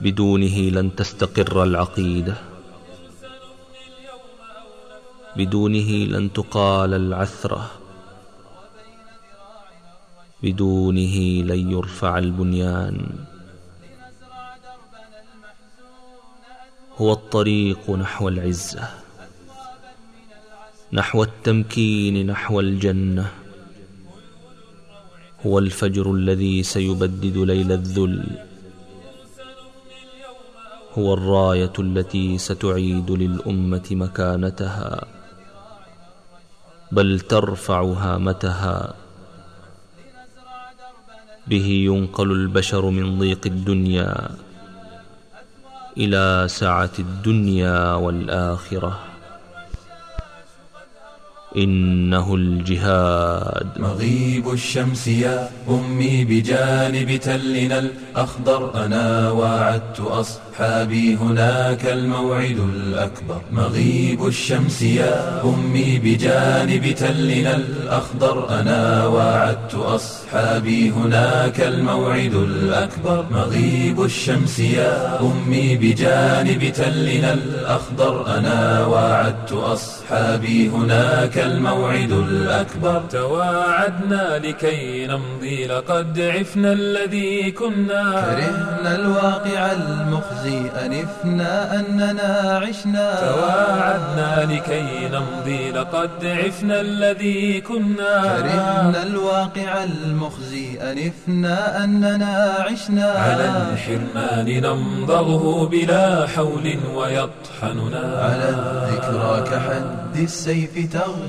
بدونه لن تستقر العقيدة. بدونه لن تقال العثرة. بدونه لن يرفع البنيان. هو الطريق نحو العزة. نحو التمكين نحو الجنة. هو الفجر الذي سيبدد ليل الذل. هو الراية التي ستعيد للأمة مكانتها بل ترفع هامتها به ينقل البشر من ضيق الدنيا إلى سعة الدنيا والآخرة. إنه الجهاد. مغيب الشمس يا أمي بجانب تلنا الأخضر. أنا وعدت أصحابي هناك الموعد الأكبر. مغيب الشمس يا أمي بجانب تلنا الأخضر. أنا وعدت أصحابي هناك الموعد الأكبر. مغيب الشمس يا أمي بجانب تلنا الأخضر. أنا وعدت أصحابي هناك الموعد الأكبر. تواعدنا لكي نمضي لقد عفنا الذي كنا. كرهنا الواقع المخزي أنفنا أننا عشنا. تواعدنا لكي نمضي لقد عفنا الذي كنا. كرهنا الواقع المخزي أنفنا أننا عشنا. على الحرمان نمضغه بلا حول ويطحننا. على الذكرى كحد السيف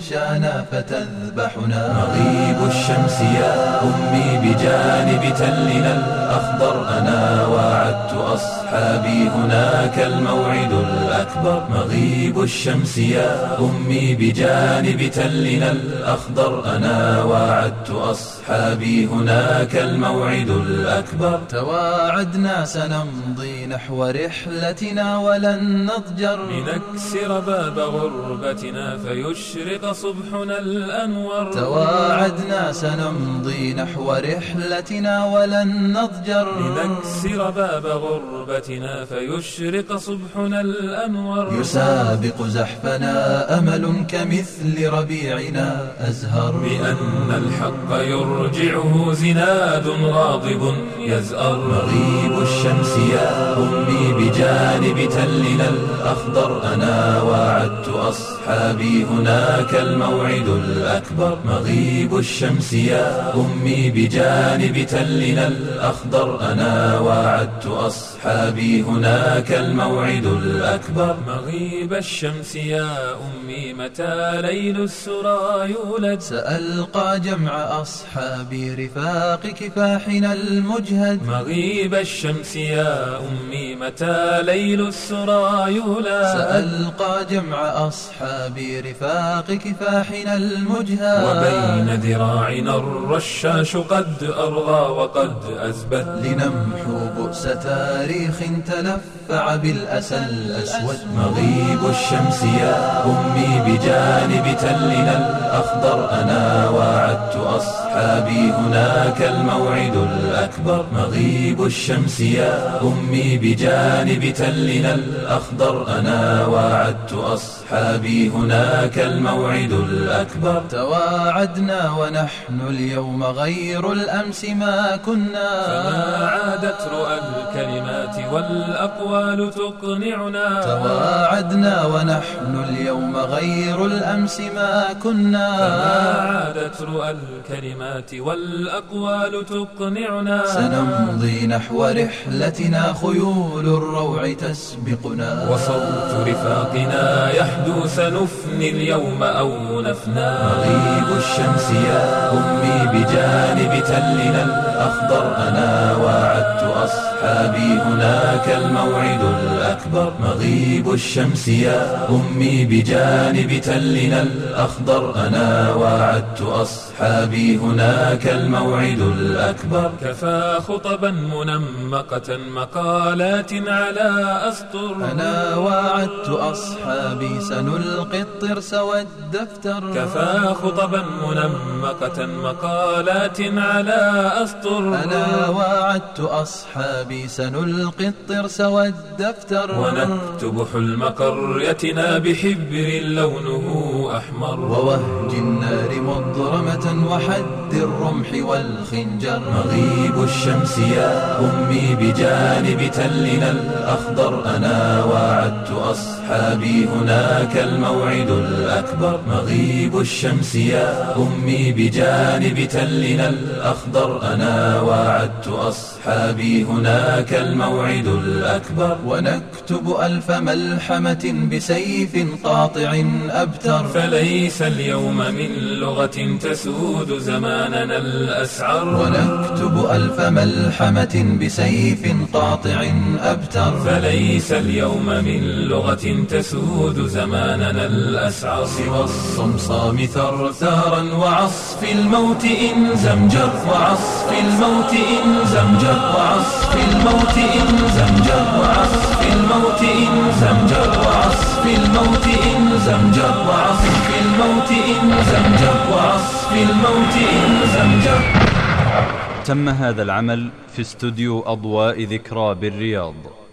تغشانا فتذبحنا. مغيب الشمس يا أمي بجانب تلنا. الأخضر أنا وعدت أصحابي هناك. الموعد الأكبر. مغيب الشمس يا أمي بجانب تلنا. الأخضر أنا وعدت أصحابي هناك. الموعد الأكبر. تواعدنا سنمضي نحو رحلتنا ولن نضجر. لنكسر باب غربتنا فيشرق صبحنا الأنور تواعدنا سنمضي نحو رحلتنا ولن نضجر. لنكسر باب غربتنا فيشرق صبحنا الأنور يسابق زحفنا أمل كمثل ربيعنا أزهر. بأن الحق يرجعه زناد غاضب يزأر. مغيب الشمس يا أمي بجانب تلنا الأخضر. أنا وعدت أصحابي هناك الموعد الأكبر. مغيب الشمس يا أمي بجانب تلنا الأخضر. أنا وعدت أصحابي هناك الموعد الأكبر. مغيب الشمس يا أمي متى ليل السرى يولد؟ سألقى جمع أصحابي رفاق كفاحنا المجهد. مغيب الشمس يا أمي متى ليل السرى يولد؟ سألقى جمع أصحابي رفاق كفاحنا المجهد وبين ذراعنا الرشاش قد أرغى وقد أزبد. لنمحو بؤس تاريخ تلفع بالأسى الأسود مغيب الشمس يا أمي بجانب تلنا. الأخضر أنا وعدت أصحابي هناك الموعد الأكبر. مغيب الشمس يا أمي بجانب تلنا الأخضر. أنا وعدت أصحابي هناك الموعد الأكبر. تواعدنا ونحن اليوم غير الأمس ما كنا. فما عادت رؤى الكلمات والأقوال تقنعنا. تواعدنا ونحن اليوم غير الأمس ما كنا. فما عادت رؤى الكلمات والأقوال تقنعنا. سنمضي نحو رحلتنا خيول الروع تسبقنا. وصوت رفاقنا يحدو سنفني اليوم أو نفنى. مغيب الشمس يا أمي بجانب تلنا. الأخضر أنا وعدت أصحابي هناك الموعد الأكبر. مغيب الشمس يا أمي بجانب تلنا. الأخضر أنا وعدت أصحابي هناك الموعد الأكبر. كفى خطبا منمقة مقالات على أسطر. أنا وعدت أصحابي سنلقي الطرس والدفتر. كفى خطبا منمقة مقالات على أسطر. أنا واعدت أصحابي سنلقي الطرس والدفتر. ونكتب حلم قريتنا بحبر لونه أحمر. ووهج النار مضرمة وحد الرمح والخنجر. مغيب الشمس يا أمي بجانب تلنا الأخضر. أنا واعدت أصحابي هناك الموعد الأكبر. مغيب الشمس يا أمي بجانب تلنا الأخضر. أنا واعدت أصحابي هناك الموعد الأكبر. ونكتب ألف ملحمة بسيف قاطع أبتر. فليس اليوم من لغة تسود زماننا الأسعر. ونكتب ألف ملحمة بسيف قاطع أبتر. فليس اليوم من لغة تسود زماننا الأسعر. سوى الصمصام ثرثارا وعصف الموت إن زمجر. وعصف الموت إن زمجر. وعصف الموت إن زمجر الموت إن زمجر الموت إن زمجر الموت إن زمجر الموت إن زمجر. تم هذا العمل في استوديو أضواء ذكرى بالرياض.